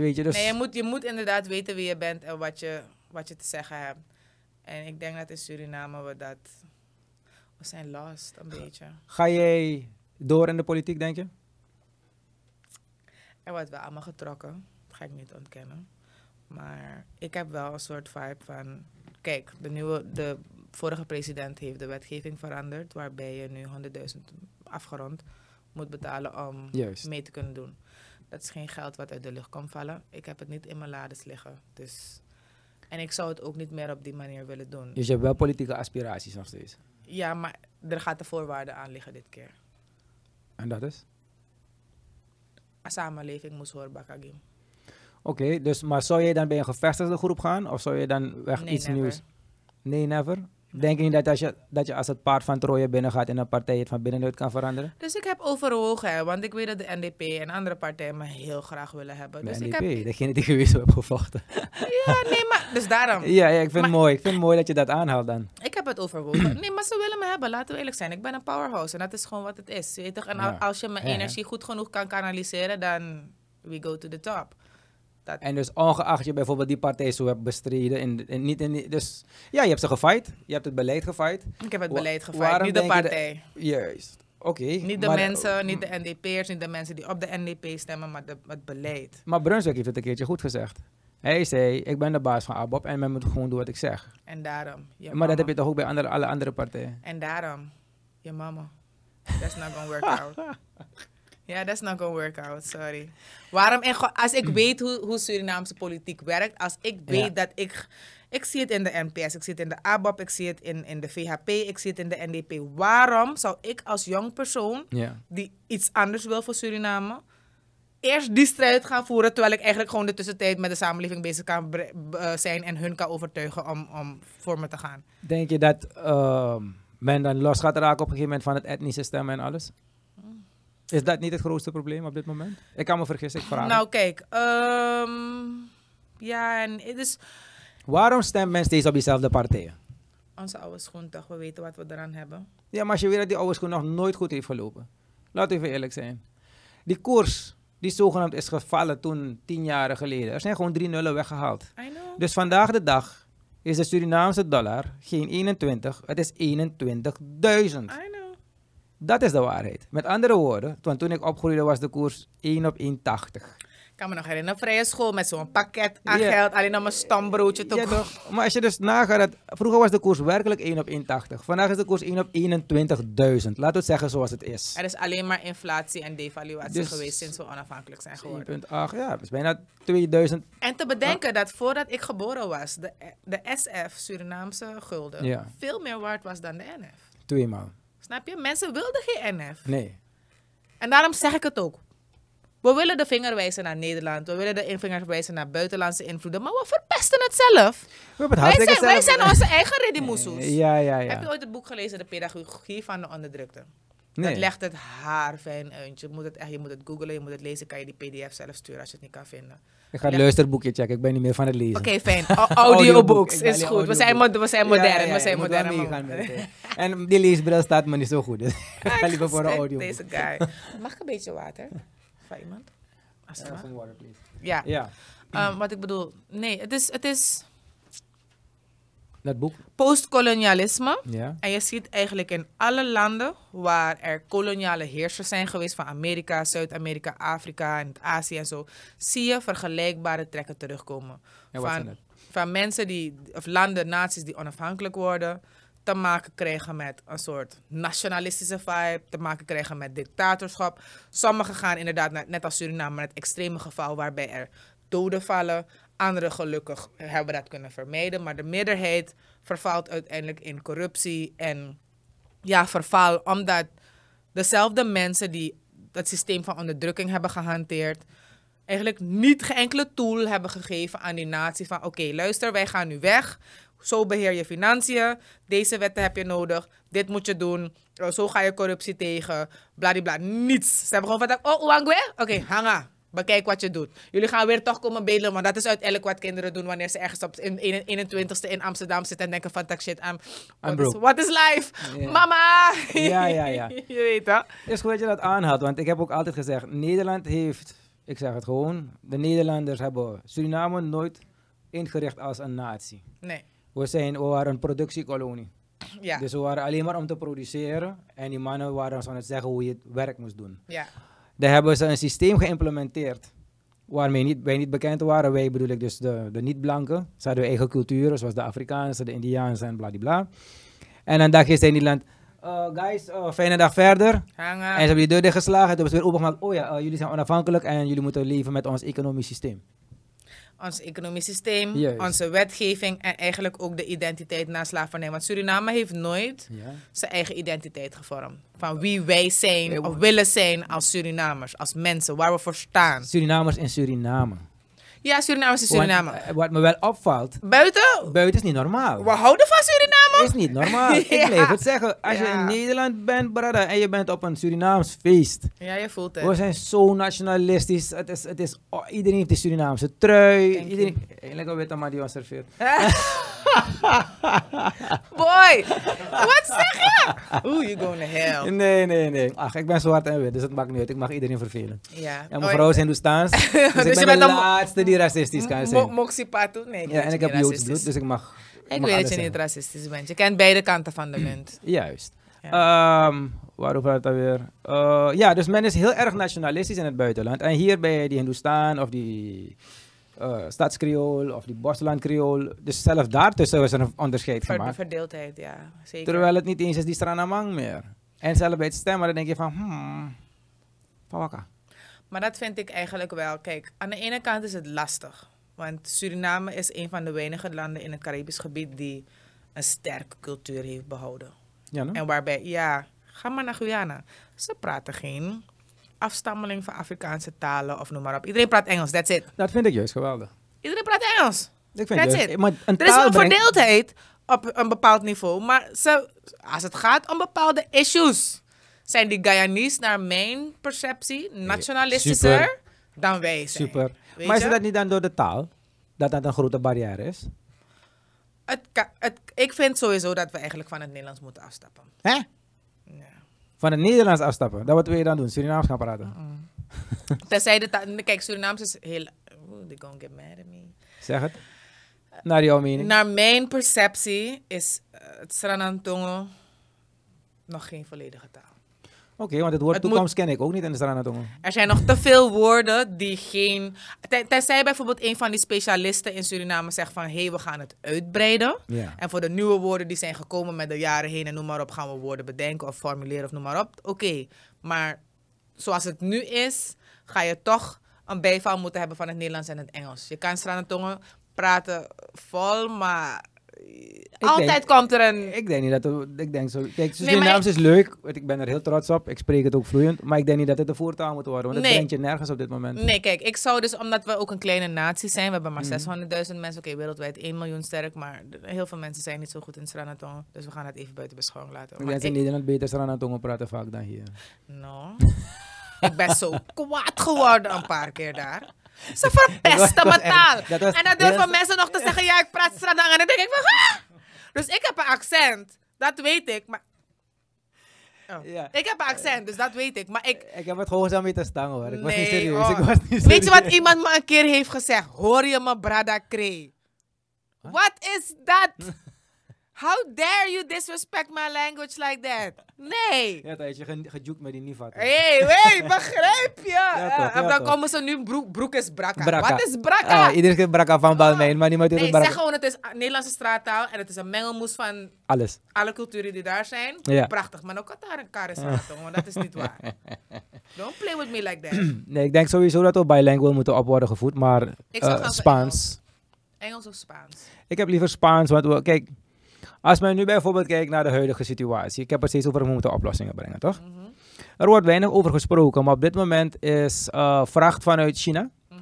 Weet je, dus... Nee, je moet, je moet inderdaad weten wie je bent en wat je, wat je te zeggen hebt. En ik denk dat in Suriname we dat... We zijn lost, een beetje. Ga jij door in de politiek, denk je? Er wordt wel allemaal getrokken, dat ga ik niet ontkennen. Maar ik heb wel een soort vibe van... Kijk, de, nieuwe, de vorige president heeft de wetgeving veranderd... waarbij je nu 100.000 afgerond moet betalen om Juist. mee te kunnen doen. Dat is geen geld wat uit de lucht komt vallen. Ik heb het niet in mijn lades liggen. Dus... En ik zou het ook niet meer op die manier willen doen. Dus je hebt wel politieke aspiraties nog steeds. Ja, maar er gaat de voorwaarde aan liggen dit keer. En dat is? Een samenleving moest horen, Bakagim. Oké, dus maar zou je dan bij een gevestigde groep gaan? Of zou je dan echt Nee, iets never. nieuws? Nee, never? Denk je niet dat als je, dat je als het paard van Troje binnengaat in een partij het van binnenuit kan veranderen? Dus ik heb overwogen, hè, want ik weet dat de NDP en andere partijen me heel graag willen hebben. De dus NDP, ik heb, degene die geweest hebt gevochten. ja, nee, maar dus daarom. Ja, ja, ik vind Maar- het mooi. Ik vind het mooi dat je dat aanhaalt dan. Ik heb het overwogen. Nee, maar ze willen me hebben, laten we eerlijk zijn. Ik ben een powerhouse en dat is gewoon wat het is. Weet? En Ja. als je mijn energie goed genoeg kan kanaliseren, dan we go to the top. Dat, En dus ongeacht je bijvoorbeeld die partij zo hebt bestreden, in, in, niet in, die- dus ja, je hebt ze gefight, je hebt het beleid gefight. ik heb het beleid waarom gevraagd, niet de denk je dat- partij. Juist, oké. Niet de maar- mensen, niet de NDP'ers, niet de mensen die op de NDP stemmen, maar de, het beleid. Maar Brunswick heeft het een keertje goed gezegd. Hij zei, ik ben de baas van ABOP en men moet gewoon doen wat ik zeg. En daarom. Je maar dat heb je toch ook bij andere, alle andere partijen? En daarom, je mama. That's not gonna work out. Ja, that's not gonna work out, sorry. Waarom, en als ik weet hoe, hoe Surinaamse politiek werkt, als ik weet Ja. dat ik... Ik zie het in de NPS, ik zie het in de ABAP, ik zie het in, in de VHP, ik zie het in de NDP. Waarom zou ik als jong persoon, Ja. die iets anders wil voor Suriname, eerst die strijd gaan voeren, terwijl ik eigenlijk gewoon de tussentijd met de samenleving bezig kan eh, zijn en hun kan overtuigen om, om voor me te gaan? Denk je dat ehm, men dan los gaat raken op een gegeven moment van het etnische stemmen en alles? Is dat niet het grootste probleem op dit moment? Ik kan me vergissen, ik vraag. Nou, kijk. ehm, ja, en het is Waarom stemt men steeds op diezelfde partijen? onze oude schoen toch. We weten wat we eraan hebben. Ja, maar als je weet dat die oude schoen nog nooit goed heeft gelopen. Laten we even eerlijk zijn. Die koers, die zogenaamd is gevallen toen tien jaar geleden. Er zijn gewoon drie nullen weggehaald. I know. Dus vandaag de dag is de Surinaamse dollar geen 21, het is 21.000. Dat is de waarheid. Met andere woorden, want toen ik opgroeide was de koers 1 op 1,80. Ik kan me nog herinneren, vrije school met zo'n pakket aan geld. Alleen om een stambroodje te Ja, kopen. Maar als je dus nagaat, dat, vroeger was de koers werkelijk 1 op 1,80. Vandaag is de koers 1 op 21.000. Laten we het zeggen zoals het is. Er is alleen maar inflatie en devaluatie Dus- geweest sinds we onafhankelijk zijn geworden. 1,8, ja, dat is bijna 2000. En te bedenken dat voordat ik geboren was, de, de SF, Surinaamse gulden, Ja. veel meer waard was dan de NF. Tweemaal. Snap je? Mensen wilden geen NF. Nee. En daarom zeg ik het ook. We willen de vinger wijzen naar Nederland. We willen de vinger wijzen naar buitenlandse invloeden. Maar we verpesten het zelf. We hebben het Wij zijn, wij zijn onze eigen redimoesoes. Ja, ja, Heb je ja. ooit het boek gelezen, De Pedagogie van de Onderdrukte? Nee. Dat legt het haar fijn uit. Je moet het echt, je moet het googlen, je moet het lezen. Kan je die pdf zelf sturen als je het niet kan vinden. Ik ga het luisterboekje checken. Ik ben niet meer van het lezen. Oké, fijn. O- Audioboek. Audiobooks is goed. We zijn, audioboek. mo- we zijn modern. ja, ja, we zijn modern. met. En die leesbril staat me niet zo goed. Dus ik ga liever voor een audio. Deze guy. Mag ik een beetje water? Van iemand? Alsjeblieft. Ja. Ja, Ehm, wat ik bedoel, nee, het is, het is dat boek. postkolonialisme. Ja. En je ziet eigenlijk in alle landen waar er koloniale heersers zijn geweest, van Amerika, Zuid-Amerika, Afrika en Azië en zo, zie je vergelijkbare trekken terugkomen. En wat van, van mensen die, of landen, naties die onafhankelijk worden, te maken krijgen met een soort nationalistische vibe, te maken krijgen met dictatorschap. Sommigen gaan inderdaad, net- net als Suriname, naar het extreme geval waarbij er doden vallen. Anderen gelukkig hebben dat kunnen vermijden, maar de meerderheid vervalt uiteindelijk in corruptie en ja, verval omdat dezelfde mensen die dat systeem van onderdrukking hebben gehanteerd, eigenlijk niet geen enkele tool hebben gegeven aan die natie van oké, luister, wij gaan nu weg. Zo beheer je financiën. Deze wetten heb je nodig. Dit moet je doen. Oh, Zo ga je corruptie tegen. Bladibla. Niets. Ze hebben gewoon van, oh, Oangwe? Oké, hanga. Bekijk wat je doet. Jullie gaan weer toch komen bedelen, want dat is uiteindelijk wat kinderen doen wanneer ze ergens op in, in, 21ste in Amsterdam zitten en denken van, tak shit, I'm, what, is, broke. what is life? Mama! Ja, ja, ja. je weet dat. Het is goed dat je dat aanhaalt, want ik heb ook altijd gezegd, Nederland heeft Ik zeg het gewoon. De Nederlanders hebben Suriname nooit ingericht als een natie. Nee. We, zijn, we waren een productiekolonie. Ja. Dus we waren alleen maar om te produceren. En die mannen waren ons aan het zeggen hoe je het werk moest doen. ja. Daar hebben ze een systeem geïmplementeerd. Waarmee niet, wij niet bekend waren. Wij bedoel ik dus de, de niet-blanken. Ze hadden eigen culturen, zoals de Afrikaanse, de Indiaanse en bladibla. En dag is hij in Nederland. "Uh, guys, uh, fijne dag verder. Hangen. En ze hebben die deur dichtgeslagen. Toen hebben ze weer opengemaakt. Oh ja, uh, jullie zijn onafhankelijk en jullie moeten leven met ons economisch systeem. Ons economisch systeem, Juist. onze wetgeving en eigenlijk ook de identiteit na slavernij. Want Suriname heeft nooit Ja. zijn eigen identiteit gevormd. Van wie wij zijn of willen zijn als Surinamers, als mensen, waar we voor staan. Surinamers in Suriname. Ja, Surinamers is Suriname. Want, eh, wat me wel opvalt, Buiten, buiten is niet normaal. we houden van Suriname. is niet normaal. Ik blijf het zeggen. Als je in Nederland bent, brother, en je bent op een Surinaams feest. Ja, je voelt het. We zijn zo nationalistisch. Het is, het is, oh, iedereen heeft de Surinaamse trui. Thank iedereen, een witte man die ons serveert. Boy, wat zeg je? Oeh, you going to hell. Nee, nee, nee. Ach, ik ben zwart en wit, dus het maakt niet uit. Ik mag iedereen vervelen. Ja. Ja, mevrouw is Hindoestaans. Dus, Dus ik ben bent de laatste die racistisch kan Mo- zijn. Moxie Patu? Nee, Ja, en ik heb je Joods bloed, dus ik mag. Ik mag weet dat je niet zeggen. racistisch bent. Je kent beide kanten van de munt. Juist. Ja. Ehm, waarover had het alweer? Eh, ja, dus men is heel erg nationalistisch in het buitenland. En hier bij die Hindoestaan of die uh, stadskreool of die boslandkreool. Dus zelfs daartussen is er een onderscheid Ver- gemaakt. verdeeldheid, ja. Zeker. Terwijl het niet eens is die Stranamang meer. En zelfs bij het stemmen, dan denk je van, hmm, pawaka. Maar dat vind ik eigenlijk wel. Kijk, aan de ene kant is het lastig. Want Suriname is een van de weinige landen in het Caribisch gebied die een sterke cultuur heeft behouden. Ja, no? En waarbij, ja, ga maar naar Guyana. Ze praten geen afstammeling van Afrikaanse talen of noem maar op. Iedereen praat Engels, that's it. Dat vind ik juist geweldig. Iedereen praat Engels. Ik vind That's juist, it. Maar een Er is wel verdeeldheid op een bepaald niveau. Maar ze, als het gaat om bepaalde issues, zijn die Guyanese naar mijn perceptie nationalistischer super. dan wij zijn. Super. Weet Maar is je? dat niet dan door de taal? Dat dat een grote barrière is? Het, ka- het, ik vind sowieso dat we eigenlijk van het Nederlands moeten afstappen. Hè? Ja. Van het Nederlands afstappen. Dat wat wil je dan doen? Surinaams gaan praten? Tenzij de taal... Kijk, Surinaams is heel... They're gonna get mad at me. Zeg het. Naar jouw mening. Naar mijn perceptie is eh, het Sranantongo nog geen volledige taal. Oké, want het woord Het moet- toekomst ken ik ook niet in de Stranatongen. Er zijn nog te veel woorden die geen... ten- Tenzij bijvoorbeeld een van die specialisten in Suriname zegt van... hé, hey, we gaan het uitbreiden. Ja. En voor de nieuwe woorden die zijn gekomen met de jaren heen en noem maar op... gaan we woorden bedenken of formuleren of noem maar op. Oké, maar zoals het nu is... ga je toch een bijval moeten hebben van het Nederlands en het Engels. Je kan Stranatongen praten vol, maar... altijd denk- komt er een... Ik denk niet dat het, ik denk zo. Kijk, Nee, Surinaams is leuk. Ik ben er heel trots op. Ik spreek het ook vloeiend. Maar ik denk niet dat het de voertaal moet worden. Want het Nee. brengt je nergens op dit moment. Nee, kijk, ik zou dus, omdat we ook een kleine natie zijn, we hebben maar Mhm. 600.000 mensen, oké, wereldwijd 1 miljoen sterk, maar heel veel mensen zijn niet zo goed in Sranaton, dus we gaan het even buiten beschouwing laten. Ik Maar denk dat in ik, Nederland beter Stranatongen praten vaak dan hier. no, ik ben zo kwaad geworden een paar keer daar. Ze verpesten echt- taal. dat was en dan durven mensen nog te zeggen, ja, ik praat Sranang. En dan denk ik van, ah! Dus ik heb een accent, dat weet ik, maar... Oh. Ja. Ik heb een accent, dus dat weet ik, maar ik... Ik heb het gewoon zo mee te staan hoor. Ik was niet serieus. oh. Ik was niet Weet je wat serieus. iemand me een keer heeft gezegd? Hoor je me, brada Kree? What is that? How dare you disrespect my language like that? Nee. Ja, dat je ge- gejoekt met die Nivat. Hé, hey, hey, begrijp je? Ja, toch, en ja, dan toch. komen ze nu, broek, broek is brakka. Brakka. Wat is brakka? Ah, iedereen kent Brakka van Balmijn, maar niemand weet nee, wat zeg Brakka... gewoon het is Nederlandse straattaal en het is een mengelmoes van Alles. alle culturen die daar zijn. Ja. Prachtig, maar ook Qatar en Karis want dat is niet waar. Don't play with me like that. Nee, ik denk sowieso dat we bilingual moeten op worden gevoed, maar voor Spaans. Engels of Spaans? Ik heb liever Spaans, want we, kijk, als men nu bijvoorbeeld kijkt naar de huidige situatie, ik heb het steeds over we moeten oplossingen brengen, toch? Mhm, Er wordt weinig over gesproken, maar op dit moment is eh, vracht vanuit China mhm,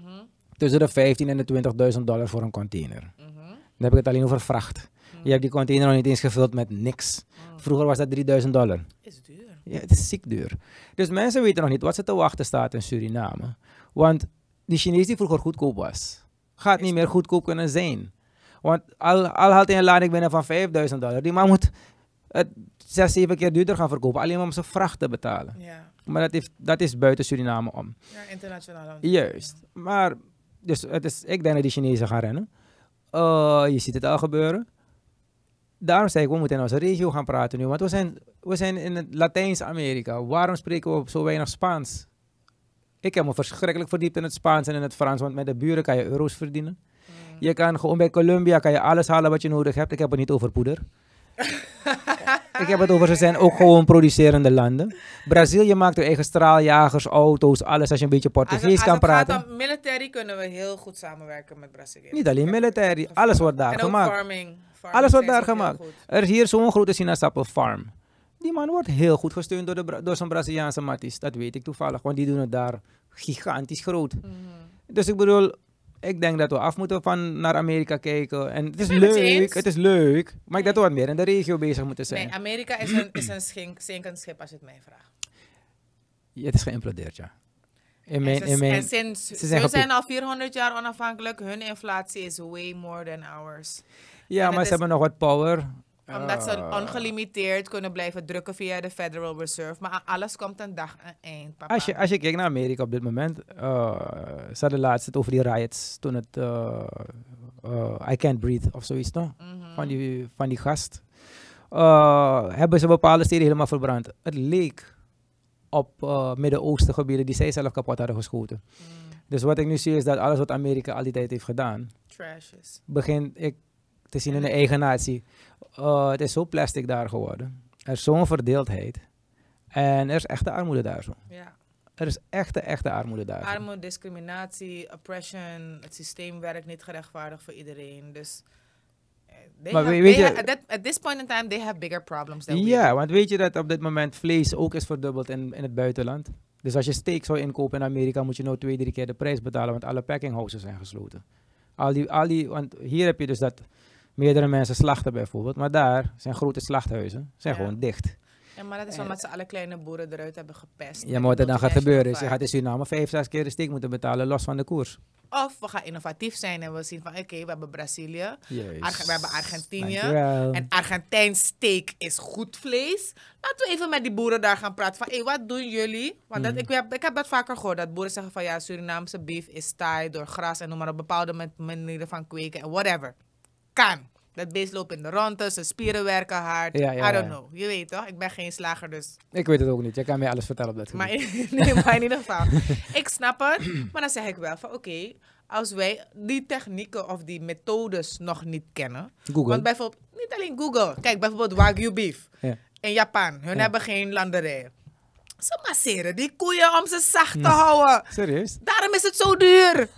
tussen de 15 en de 20.000 dollar voor een container. mhm. Dan heb ik het alleen over vracht. Je hebt die container nog niet eens gevuld met niks. Vroeger was dat 3000 dollar. Is duur. Ja, het is ziek duur. Dus mensen weten nog niet wat ze te wachten staat in Suriname. Want die Chinees die vroeger goedkoop was, gaat Is niet meer goedkoop kunnen zijn. Want al, al haalt hij een lading binnen van 5000 dollar, die man moet het zes, zeven keer duurder gaan verkopen, alleen om zijn vracht te betalen. Ja. Maar dat, heeft, dat is buiten Suriname om. Ja, internationaal. Juist. Maar, dus het is, ik denk dat die Chinezen gaan rennen. Eh, je ziet het al gebeuren. Daarom zei ik, we moeten in onze regio gaan praten nu. Want we zijn, we zijn in Latijns-Amerika. Waarom spreken we zo weinig Spaans? Ik heb me verschrikkelijk verdiept in het Spaans en in het Frans. Want met de buren kan je euro's verdienen. Je kan gewoon bij Colombia kan je alles halen wat je nodig hebt. Ik heb het niet over poeder. ik heb het over, ze zijn ook gewoon producerende landen. Brazilië maakt hun eigen straaljagers, auto's, alles als je een beetje Als Portugees als kan het gaat praten. om military kunnen we heel goed samenwerken met Brazilië. Niet alleen military, alles wordt daar en ook gemaakt. farming. Farming Alles wordt daar gemaakt. Er is hier zo'n grote sinaasappel farm. Die man wordt heel goed gesteund door, de, door zijn Braziliaanse matties. Dat weet ik toevallig, want die doen het daar gigantisch groot. Mhm. Dus ik bedoel, ik denk dat we af moeten van naar Amerika kijken. En het is leuk, het is leuk. Maar ik denk dat we wat meer in de regio bezig moeten zijn. Nee, Amerika is een, is een schink- zinkend schip als je het mij vraagt. Ja, het is geïmplodeerd, ja. In mijn, in ze, mijn, en sinds, ze zijn al 400 jaar onafhankelijk. Hun inflatie is way more than ours. ja, en maar ze is- hebben nog wat power. Omdat ze Eh, ongelimiteerd kunnen blijven drukken via de Federal Reserve. Maar aan alles komt een dag een eind, papa. Als je, als je kijkt naar Amerika op dit moment, eh ze hadden laatst het over die riots toen het eh, eh, I Can't Breathe of zoiets, toch? Mhm. Van, die, van die gast. Eh, hebben ze bepaalde steden helemaal verbrand. Het leek op eh Midden-Oosten gebieden die zij zelf kapot hadden geschoten. Mm, Dus wat ik nu zie is dat alles wat Amerika al die tijd heeft gedaan, trash is. begint ik te zien in de eigen natie. Eh, het is zo plastic daar geworden. Er is zo'n verdeeldheid. En er is echte armoede daar zo. Ja. Er is echte, echte armoede daar. Armoede, discriminatie, oppression. Het systeem werkt niet gerechtvaardigd voor iedereen. Dus. eh, They Maar have- weet je- at, that- at this point in time, they have bigger problems than we Ja, want weet je dat op dit moment vlees ook is verdubbeld in, in het buitenland? Dus als je steak zou inkopen in Amerika, moet je nou twee, drie keer de prijs betalen, want alle packing houses zijn gesloten. Al die, al die, want hier heb je dus dat meerdere mensen slachten bijvoorbeeld, maar daar zijn grote slachthuizen, zijn Ja. gewoon dicht. Ja, maar dat is omdat ze alle kleine boeren eruit hebben gepest. Ja, met maar wat er dan gaat gebeuren is, je gaat in Suriname vijf, zes keer de steak moeten betalen, los van de koers. Of we gaan innovatief zijn en we zien van oké, we hebben Brazilië. Arge- we hebben Argentinië. En Argentijns steak is goed vlees. Laten we even met die boeren daar gaan praten. Van, hé, wat doen jullie? Want Mm. dat, ik, heb, ik heb dat vaker gehoord. Dat boeren zeggen van, ja, Surinaamse beef is taai door gras en noem maar op bepaalde man- manieren van kweken en whatever. Kan. Dat beest loopt in de ronde, zijn spieren werken hard. Ja, ja, I don't know. Je weet toch? Ik ben geen slager, dus Ik weet het ook niet, je kan mij alles vertellen op dat gebied. maar nee, maar in ieder geval. ik snap het. Maar dan zeg ik wel van oké, als wij die technieken of die methodes nog niet kennen. Google. Want bijvoorbeeld, niet alleen Google. Kijk, bijvoorbeeld Wagyu beef. Ja. In Japan. Hun Ja. hebben geen landerijen. Ze masseren die koeien om ze zacht te houden. Serieus? Daarom is het zo duur.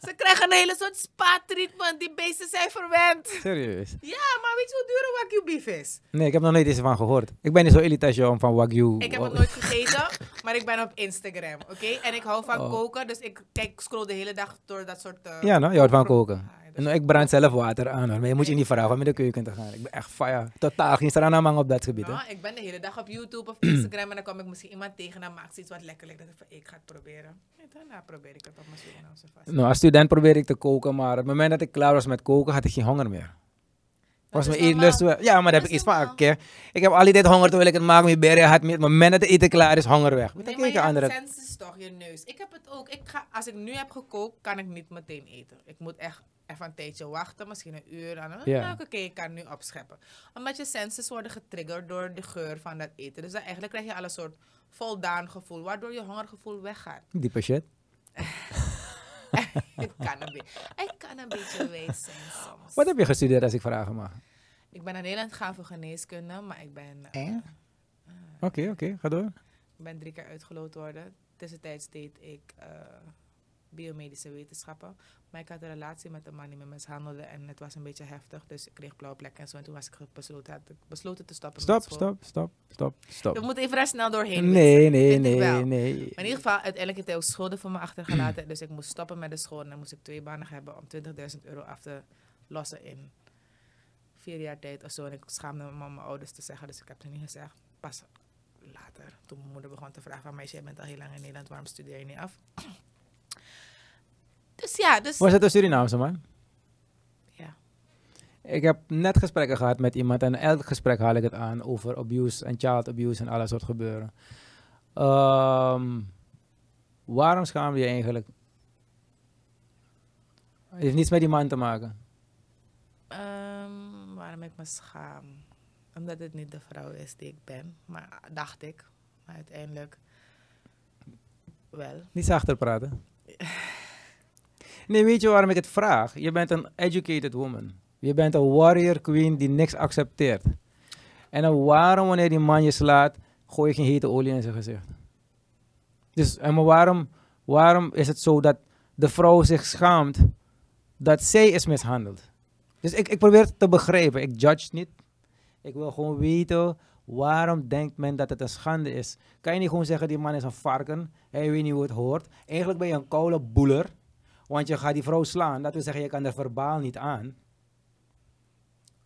Ze krijgen een hele soort spa-treatment. Die beesten zijn verwend. Serieus? Ja, maar weet je hoe duur een Wagyu beef is? Nee, ik heb nog nooit eens van gehoord. Ik ben niet zo elitair om van Wagyu. Ik heb het nooit gegeten, maar ik ben op Instagram, oké? En ik hou van Oh. koken, dus ik kijk, scroll de hele dag door dat soort... eh, Ja, nou, je houdt van koken. Nou, ik brand zelf water aan, hoor. maar je moet je niet vragen om in de keuken te gaan. Ik ben echt fire. Totaal geen stranaman op dat gebied. Hè? Nou, ik ben de hele dag op YouTube of Instagram en dan kom ik misschien iemand tegen en maakt iets wat lekker lijkt. Dat ik ga het proberen. En daarna probeer ik het op mijn vast. Nou, als student probeerde ik te koken, maar op het moment dat ik klaar was met koken, had ik geen honger meer. Was Dat mijn is eetlust. Ja, maar daar heb Dat ik iets van. normaal. oké. Ik heb al die tijd honger terwijl ik het maak met berry had. Met het moment dat het eten klaar is, honger weg. Moet Nee, maar je andere. senses toch, je neus. Ik heb het ook. Ik ga, als ik nu heb gekookt, kan ik niet meteen eten. Ik moet echt even een tijdje wachten, misschien een uur. En dan, Ja. oké, ik kan nu opscheppen. Omdat je senses worden getriggerd door de geur van dat eten. Dus dan eigenlijk krijg je al een soort voldaan gevoel, waardoor je hongergevoel weggaat. Diepe shit. ik, kan een beetje, ik kan een beetje wijs zijn soms. Wat heb je gestudeerd als ik vragen mag? Ik ben naar Nederland gegaan voor geneeskunde, maar ik ben, eh, Eh? Oké, oké, ga door. ik ben drie keer uitgeloot worden. Tussentijds deed ik eh, biomedische wetenschappen. Maar ik had een relatie met een man die me mishandelde en het was een beetje heftig. Dus ik kreeg blauwe plekken en zo. En toen was ik besloten, had ik besloten te stoppen Stop, met stop, stop, stop, stop. We moeten even er snel doorheen. Nee, nee, nee, nee. Maar in ieder geval, uiteindelijk heeft hij ook schulden voor me achtergelaten. dus ik moest stoppen met de school. En dan moest ik twee banen hebben om 20.000 euro af te lossen in vier jaar tijd of zo. En ik schaamde me om mijn ouders te zeggen. Dus ik heb het niet gezegd. Pas later, toen mijn moeder begon te vragen van... Meisje, jij bent al heel lang in Nederland, waarom studeer je niet af? Dus ja, dus... Was het een Surinaamse man? Ja. Ik heb net gesprekken gehad met iemand en elk gesprek haal ik het aan over abuse en child abuse en alle soort gebeuren. Ehm, waarom schaam je je eigenlijk? Het heeft niets met die man te maken. Ehm, waarom ik me schaam? Omdat het niet de vrouw is die ik ben. Maar dacht ik. Maar uiteindelijk wel. Niet zachter praten. Nee, weet je waarom ik het vraag? Je bent een educated woman. Je bent een warrior queen die niks accepteert. En waarom wanneer die man je slaat, gooi je geen hete olie in zijn gezicht? Dus en waarom, waarom is het zo dat de vrouw zich schaamt dat zij is mishandeld? Dus ik, ik probeer het te begrijpen. Ik judge niet. Ik wil gewoon weten waarom denkt men dat het een schande is. Kan je niet gewoon zeggen die man is een varken, hij weet niet hoe het hoort. Eigenlijk ben je een koude boeler, want je gaat die vrouw slaan. Dat wil zeggen, je kan er verbaal niet aan.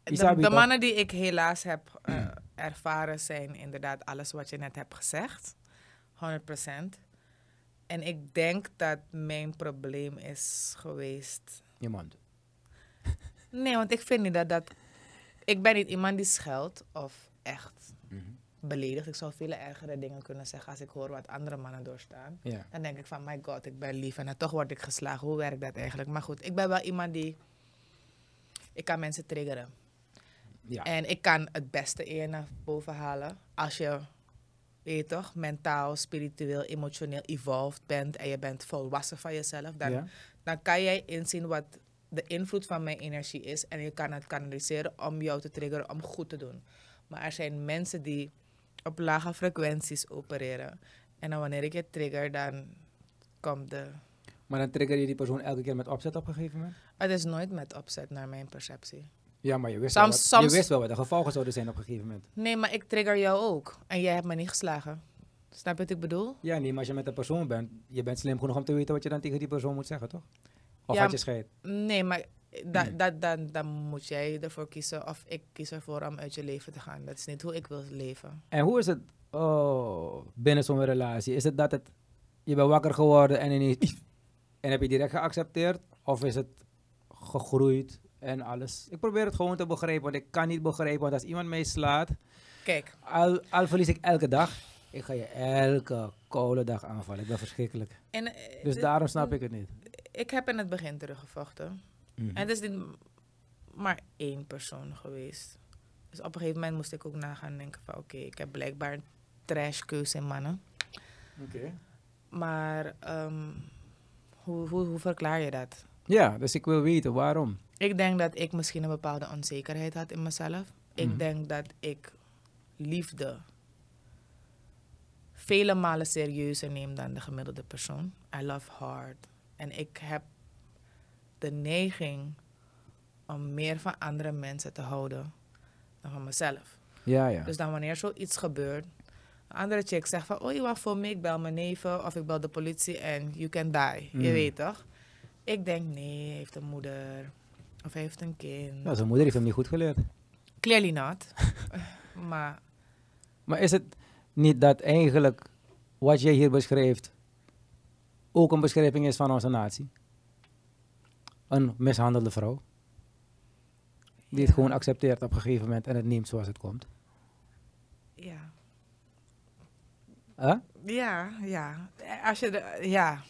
De, mannen die ik helaas heb eh, ervaren zijn inderdaad alles wat je net hebt gezegd. 100%. En ik denk dat mijn probleem is geweest. Je mond. Nee, want ik vind niet dat dat. Ik ben niet iemand die scheldt of echt beledigt. Ik zou vele ergere dingen kunnen zeggen als ik hoor wat andere mannen doorstaan. Ja. Dan denk ik van, my god, ik ben lief en dan toch word ik geslagen. Hoe werkt dat eigenlijk? Maar goed, ik ben wel iemand die... Ik kan mensen triggeren. Ja. En ik kan het beste in je naar boven halen. Als je, weet je toch, mentaal, spiritueel, emotioneel evolved bent. En je bent volwassen van jezelf. Dan, Ja. dan kan jij inzien wat de invloed van mijn energie is. En je kan het kanaliseren om jou te triggeren om goed te doen. Maar er zijn mensen die op lage frequenties opereren. En dan wanneer ik je trigger, dan komt de... Maar dan trigger je die persoon elke keer met opzet op een gegeven moment? Het is nooit met opzet naar mijn perceptie. Ja, maar je wist, Soms- wel, wat, soms- je wist wel wat de gevolgen zouden zijn op een gegeven moment. Nee, maar ik trigger jou ook. En jij hebt me niet geslagen. Snap je wat ik bedoel? Ja, nee, maar als je met een persoon bent, je bent slim genoeg om te weten wat je dan tegen die persoon moet zeggen, toch? Of Ja, had je scheid? Nee, maar da, Nee. da, dan, dan moet jij ervoor kiezen of ik kies ervoor om uit je leven te gaan. Dat is niet hoe ik wil leven. En hoe is het oh, binnen zo'n relatie? Is het dat het, je bent wakker geworden en ineens, en heb je direct geaccepteerd? Of is het gegroeid en alles? Ik probeer het gewoon te begrijpen, want ik kan niet begrijpen, want als iemand mij slaat, Kijk, al, al verlies ik elke dag, ik ga je elke koude dag aanvallen. Ik ben verschrikkelijk. en, eh, Dus dit- daarom snap ik het niet. ik heb in het begin teruggevochten. Mhm. En het is niet maar één persoon geweest. Dus op een gegeven moment moest ik ook nagaan denken van... Oké, ik heb blijkbaar een trashkeuze in mannen. Oké. Maar ehm, hoe, hoe, hoe verklaar je dat? Ja, dus ik wil weten waarom. Ik denk dat ik misschien een bepaalde onzekerheid had in mezelf. Ik Mhm. denk dat ik liefde vele malen serieuzer neem dan de gemiddelde persoon. I love hard. En ik heb de neiging om meer van andere mensen te houden dan van mezelf. Ja, ja. Dus dan wanneer zoiets gebeurt, een andere chick zegt van, oh je wacht voor me, ik bel mijn neven of ik bel de politie en you can die. Mm. Je weet toch? Ik denk, nee, hij heeft een moeder of hij heeft een kind. Nou, zijn moeder heeft hem niet goed geleerd. Clearly not. maar Maar is het niet dat eigenlijk wat jij hier beschrijft ook een beschrijving is van onze natie? Een mishandelde vrouw. Die het Ja. gewoon accepteert op een gegeven moment en het neemt zoals het komt. ja. Huh? Ja, ja. Als je de, ja.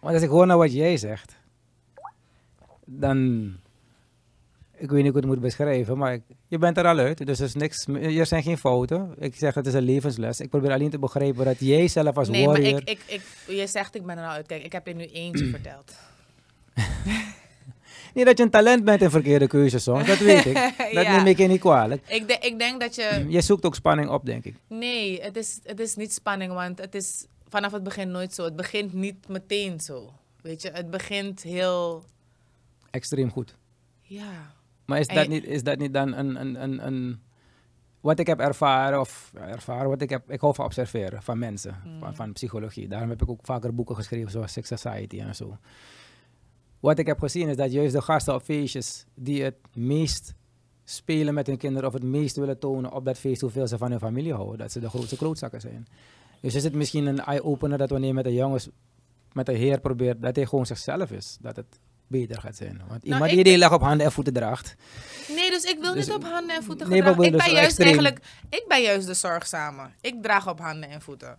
Want als ik hoor naar wat jij zegt, dan. Ik weet niet hoe ik het moet beschrijven, maar ik- je bent er al uit. Dus er, is niks, er zijn geen fouten. Ik zeg het is een levensles. Ik probeer alleen te begrijpen dat jij zelf als Nee, maar warrior. ik, ik, ik, je zegt ik ben er al uit. Kijk, ik heb je nu eentje verteld. Niet dat je een talent bent in verkeerde keuzes soms, dat weet ik. Dat Ja. neem ik je niet kwalijk. Ik, de- ik denk dat je... Je zoekt ook spanning op, denk ik. Nee, het is, het is niet spanning, want het is vanaf het begin nooit zo. Het begint niet meteen zo. Weet je, het begint heel... Extreem goed. Ja. Maar is En dat, niet, is dat niet dan een, een, een, een... Wat ik heb ervaren, of ervaren, wat ik heb... Ik hou van observeren van mensen, van, van psychologie. Daarom heb ik ook vaker boeken geschreven, zoals Sex Society en zo. Wat ik heb gezien is dat juist de gasten op feestjes die het meest spelen met hun kinderen of het meest willen tonen op dat feest hoeveel ze van hun familie houden, dat ze de grootste klootzakken zijn. Dus is het misschien een eye-opener dat wanneer je met de jongens, met de heer probeert, dat hij gewoon zichzelf is, dat het beter gaat zijn. Want iemand ik die de hele op handen en voeten draagt, Nee, dus ik wil Dus- niet op handen en voeten Nee, ik ben juist extreem. eigenlijk... Ik ben juist de zorgzame. Ik draag op handen en voeten.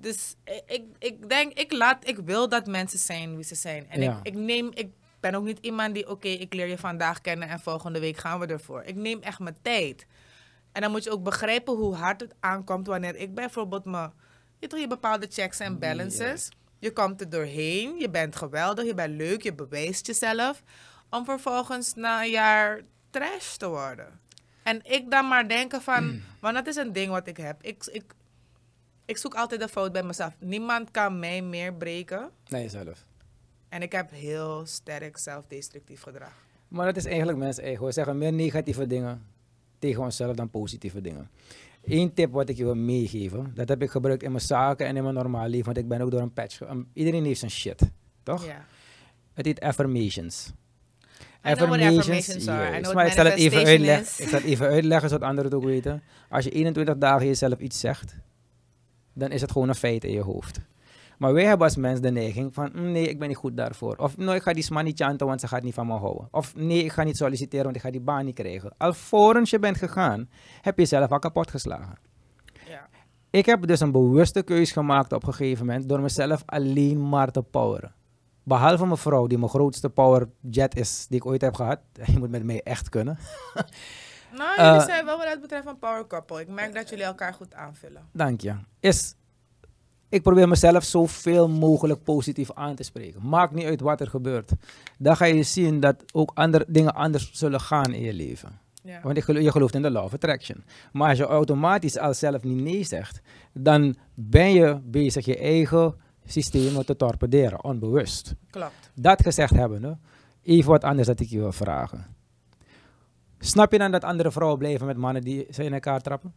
Dus ik, ik, ik denk, ik, laat, ik wil dat mensen zijn wie ze zijn. En Ja. ik, ik neem, ik ben ook niet iemand die, oké, ik leer je vandaag kennen en volgende week gaan we ervoor. Ik neem echt mijn tijd. En dan moet je ook begrijpen hoe hard het aankomt wanneer ik bijvoorbeeld me, je toch je bepaalde checks en balances. Je komt er doorheen, je bent geweldig, je bent leuk, je bewijst jezelf. Om vervolgens na een jaar trash te worden. En ik dan maar denken van, want dat is een ding wat ik heb. Ik, ik, ik zoek altijd de fout bij mezelf. Niemand kan mij meer breken. Nee, zelf. En ik heb heel sterk zelfdestructief gedrag. Maar dat is eigenlijk mensen eigen. We zeggen meer negatieve dingen tegen onszelf dan positieve dingen. Eén tip wat ik je wil meegeven, dat heb ik gebruikt in mijn zaken en in mijn normale leven, want ik ben ook door een patch. iedereen heeft zijn shit, toch? Ja. Het heet affirmations. I affirmations maar ik zal het even uitleggen. Ik zal het even uitleggen zodat anderen het ook weten. Als je 21 dagen jezelf iets zegt, dan is het gewoon een feit in je hoofd. Maar wij hebben als mens de neiging van, "Mm, nee, ik ben niet goed daarvoor. Of, nee, ik ga die sman niet chanten, want ze gaat niet van me houden. Of, nee, ik ga niet solliciteren, want ik ga die baan niet krijgen. Alvorens je bent gegaan, heb je jezelf al kapot geslagen. Ja. Ik heb dus een bewuste keus gemaakt op een gegeven moment door mezelf alleen maar te poweren. Behalve mijn vrouw, die mijn grootste powerjet is die ik ooit heb gehad. Je moet met mij echt kunnen. Nou, jullie Eh, zijn wel wat dat betreft een power couple. Ik merk dat jullie elkaar goed aanvullen. Dank je. Is, ik probeer mezelf zoveel mogelijk positief aan te spreken. Maakt niet uit wat er gebeurt. Dan ga je zien dat ook andere dingen anders zullen gaan in je leven. Ja. Want je gelooft in de law of attraction. Maar als je automatisch al zelf niet nee zegt, dan ben je bezig je eigen systemen te torpederen, onbewust. Klopt. Dat gezegd hebbende, even wat anders dat ik je wil vragen. Snap je dan dat andere vrouwen blijven met mannen die ze in elkaar trappen?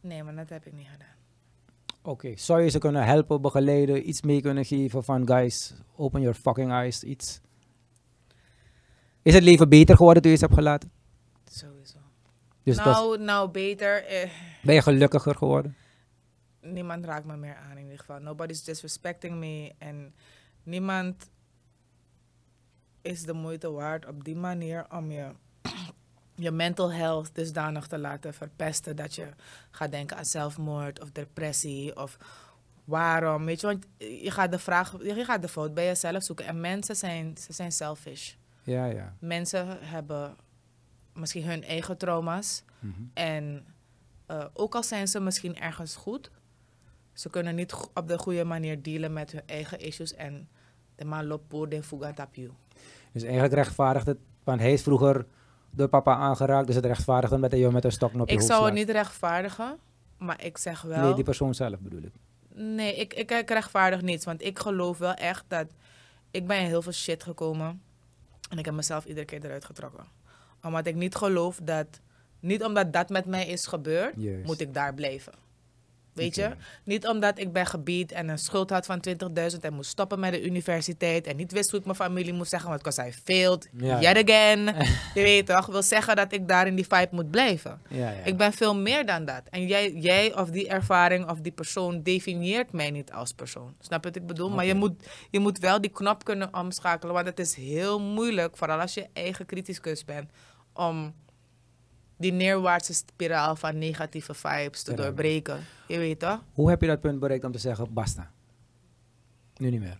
Nee, maar dat heb ik niet gedaan. Oké, zou je ze kunnen helpen, begeleiden, iets mee kunnen geven van guys, open your fucking eyes, iets? Is het leven beter geworden toen je ze hebt gelaten? Sowieso. Dus nou, nou, beter. Eh, ben je gelukkiger geworden? niemand raakt me meer aan in ieder geval. Nobody's disrespecting me. En niemand is de moeite waard op die manier om je, je mental health dusdanig te laten verpesten dat je gaat denken aan zelfmoord of depressie of waarom. Weet je, want je gaat de vraag, je gaat de fout bij jezelf zoeken. En mensen zijn, ze zijn selfish. Ja, ja. Mensen hebben misschien hun eigen trauma's. Mhm. En eh, ook al zijn ze misschien ergens goed, ze kunnen niet op de goede manier dealen met hun eigen issues. En de man loopt voor de fuga tap you. Dus eigenlijk rechtvaardigt het, want hij is vroeger door papa aangeraakt, dus het rechtvaardigt hem dat hij jou met een stok op je Ik zou het niet rechtvaardigen, maar ik zeg wel. Nee, die persoon zelf bedoel ik. Nee, ik, ik, ik rechtvaardig niets. Want ik geloof wel echt dat... Ik ben in heel veel shit gekomen. En ik heb mezelf iedere keer eruit getrokken. Omdat ik niet geloof dat... Niet omdat dat met mij is gebeurd, Juist. moet ik daar blijven. Weet je? Niet omdat ik ben gebied en een schuld had van 20.000 en moest stoppen met de universiteit. En niet wist hoe ik mijn familie moest zeggen, want because I failed Ja. yet again. je weet toch? Wil zeggen dat ik daar in die vibe moet blijven. Ja, ja. Ik ben veel meer dan dat. En jij, jij of die ervaring of die persoon definieert mij niet als persoon. Snap je wat ik bedoel? Maar je moet, je moet wel die knop kunnen omschakelen. Want het is heel moeilijk, vooral als je eigen criticus bent, om die neerwaartse spiraal van negatieve vibes te doorbreken. Je weet toch? Hoe heb je dat punt bereikt om te zeggen, basta? Nu niet meer.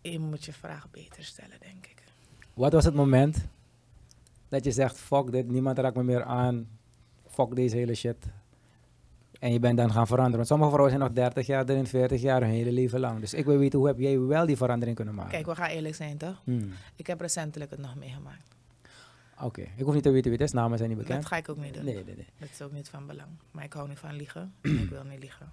Je moet je vraag beter stellen, denk ik. Wat was het moment dat je zegt, fuck dit, niemand raakt me meer aan, fuck deze hele shit. En je bent dan gaan veranderen. Want sommige vrouwen zijn nog 30 jaar erin, 40 jaar, hun hele leven lang. Dus ik wil weten, hoe heb jij wel die verandering kunnen maken? Kijk, we gaan eerlijk zijn, toch? Hmm. Ik heb recentelijk het nog meegemaakt. Oké, ik hoef niet te weten wie het is, namen zijn niet bekend. Dat ga ik ook niet doen. Nee, nee, nee. Dat is ook niet van belang. Maar ik hou niet van liegen. en ik wil niet liegen.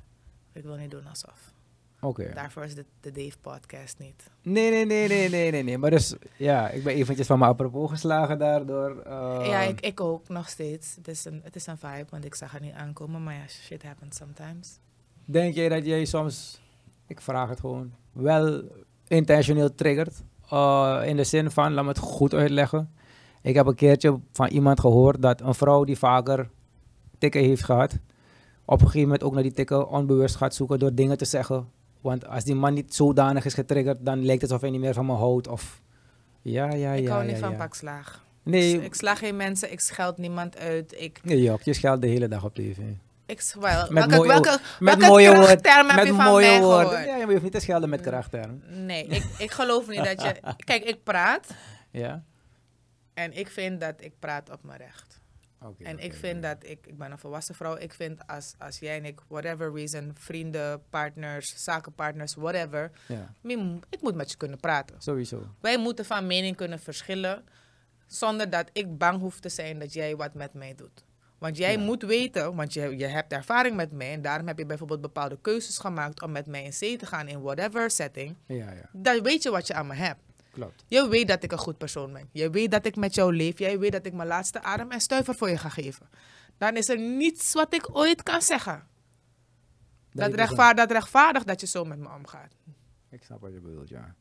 Ik wil niet doen alsof. Oké. Daarvoor is de, de Dave podcast niet. Nee, nee, nee, nee, nee, nee, nee. Maar dus, ja, ik ben eventjes van mijn apropos geslagen daardoor. eh, ja, ik, ik ook nog steeds. Het is, een, het is een vibe, want ik zag het niet aankomen. Maar ja, shit happens sometimes. Denk jij dat jij soms, ik vraag het gewoon, wel intentioneel triggert? Uh, in de zin van, laat me het goed uitleggen. Ik heb een keertje van iemand gehoord dat een vrouw die vaker tikken heeft gehad, op een gegeven moment ook naar die tikken onbewust gaat zoeken door dingen te zeggen. Want als die man niet zodanig is getriggerd, dan lijkt het alsof hij niet meer van me houdt. Of ja, ja, ik ja. hou niet ja, van ja. pakslaag. Nee, Ik sla geen mensen, ik scheld niemand uit. Ik, nee joh, je scheldt de hele dag op tv. ik wel, Met welke, mooie, welke, met welke mooie woorden. Met je van mooie mij woorden. gehoord? Ja, je hoeft niet te schelden met karakter. Nee, ik, ik geloof niet dat je... Kijk, ik praat Ja? en ik vind dat ik praat op mijn recht. En ik vind dat, ik, ik ben een volwassen vrouw, ik vind als, als jij en ik, whatever reason, vrienden, partners, zakenpartners, whatever, ik moet met je kunnen praten. sowieso. Wij moeten van mening kunnen verschillen zonder dat ik bang hoef te zijn dat jij wat met mij doet. Want jij Ja. moet weten, want je, je hebt ervaring met mij en daarom heb je bijvoorbeeld bepaalde keuzes gemaakt om met mij in zee te gaan in whatever setting. Ja, ja, Dan weet je wat je aan me hebt. Klopt. Je weet dat ik een goed persoon ben. Je weet dat ik met jou leef. Jij weet dat ik mijn laatste adem en stuiver voor je ga geven. Dan is er niets wat ik ooit kan zeggen. Dat, rechtvaardigt, dat rechtvaardigt dat je zo met me omgaat. Ik snap wat je bedoelt, ja.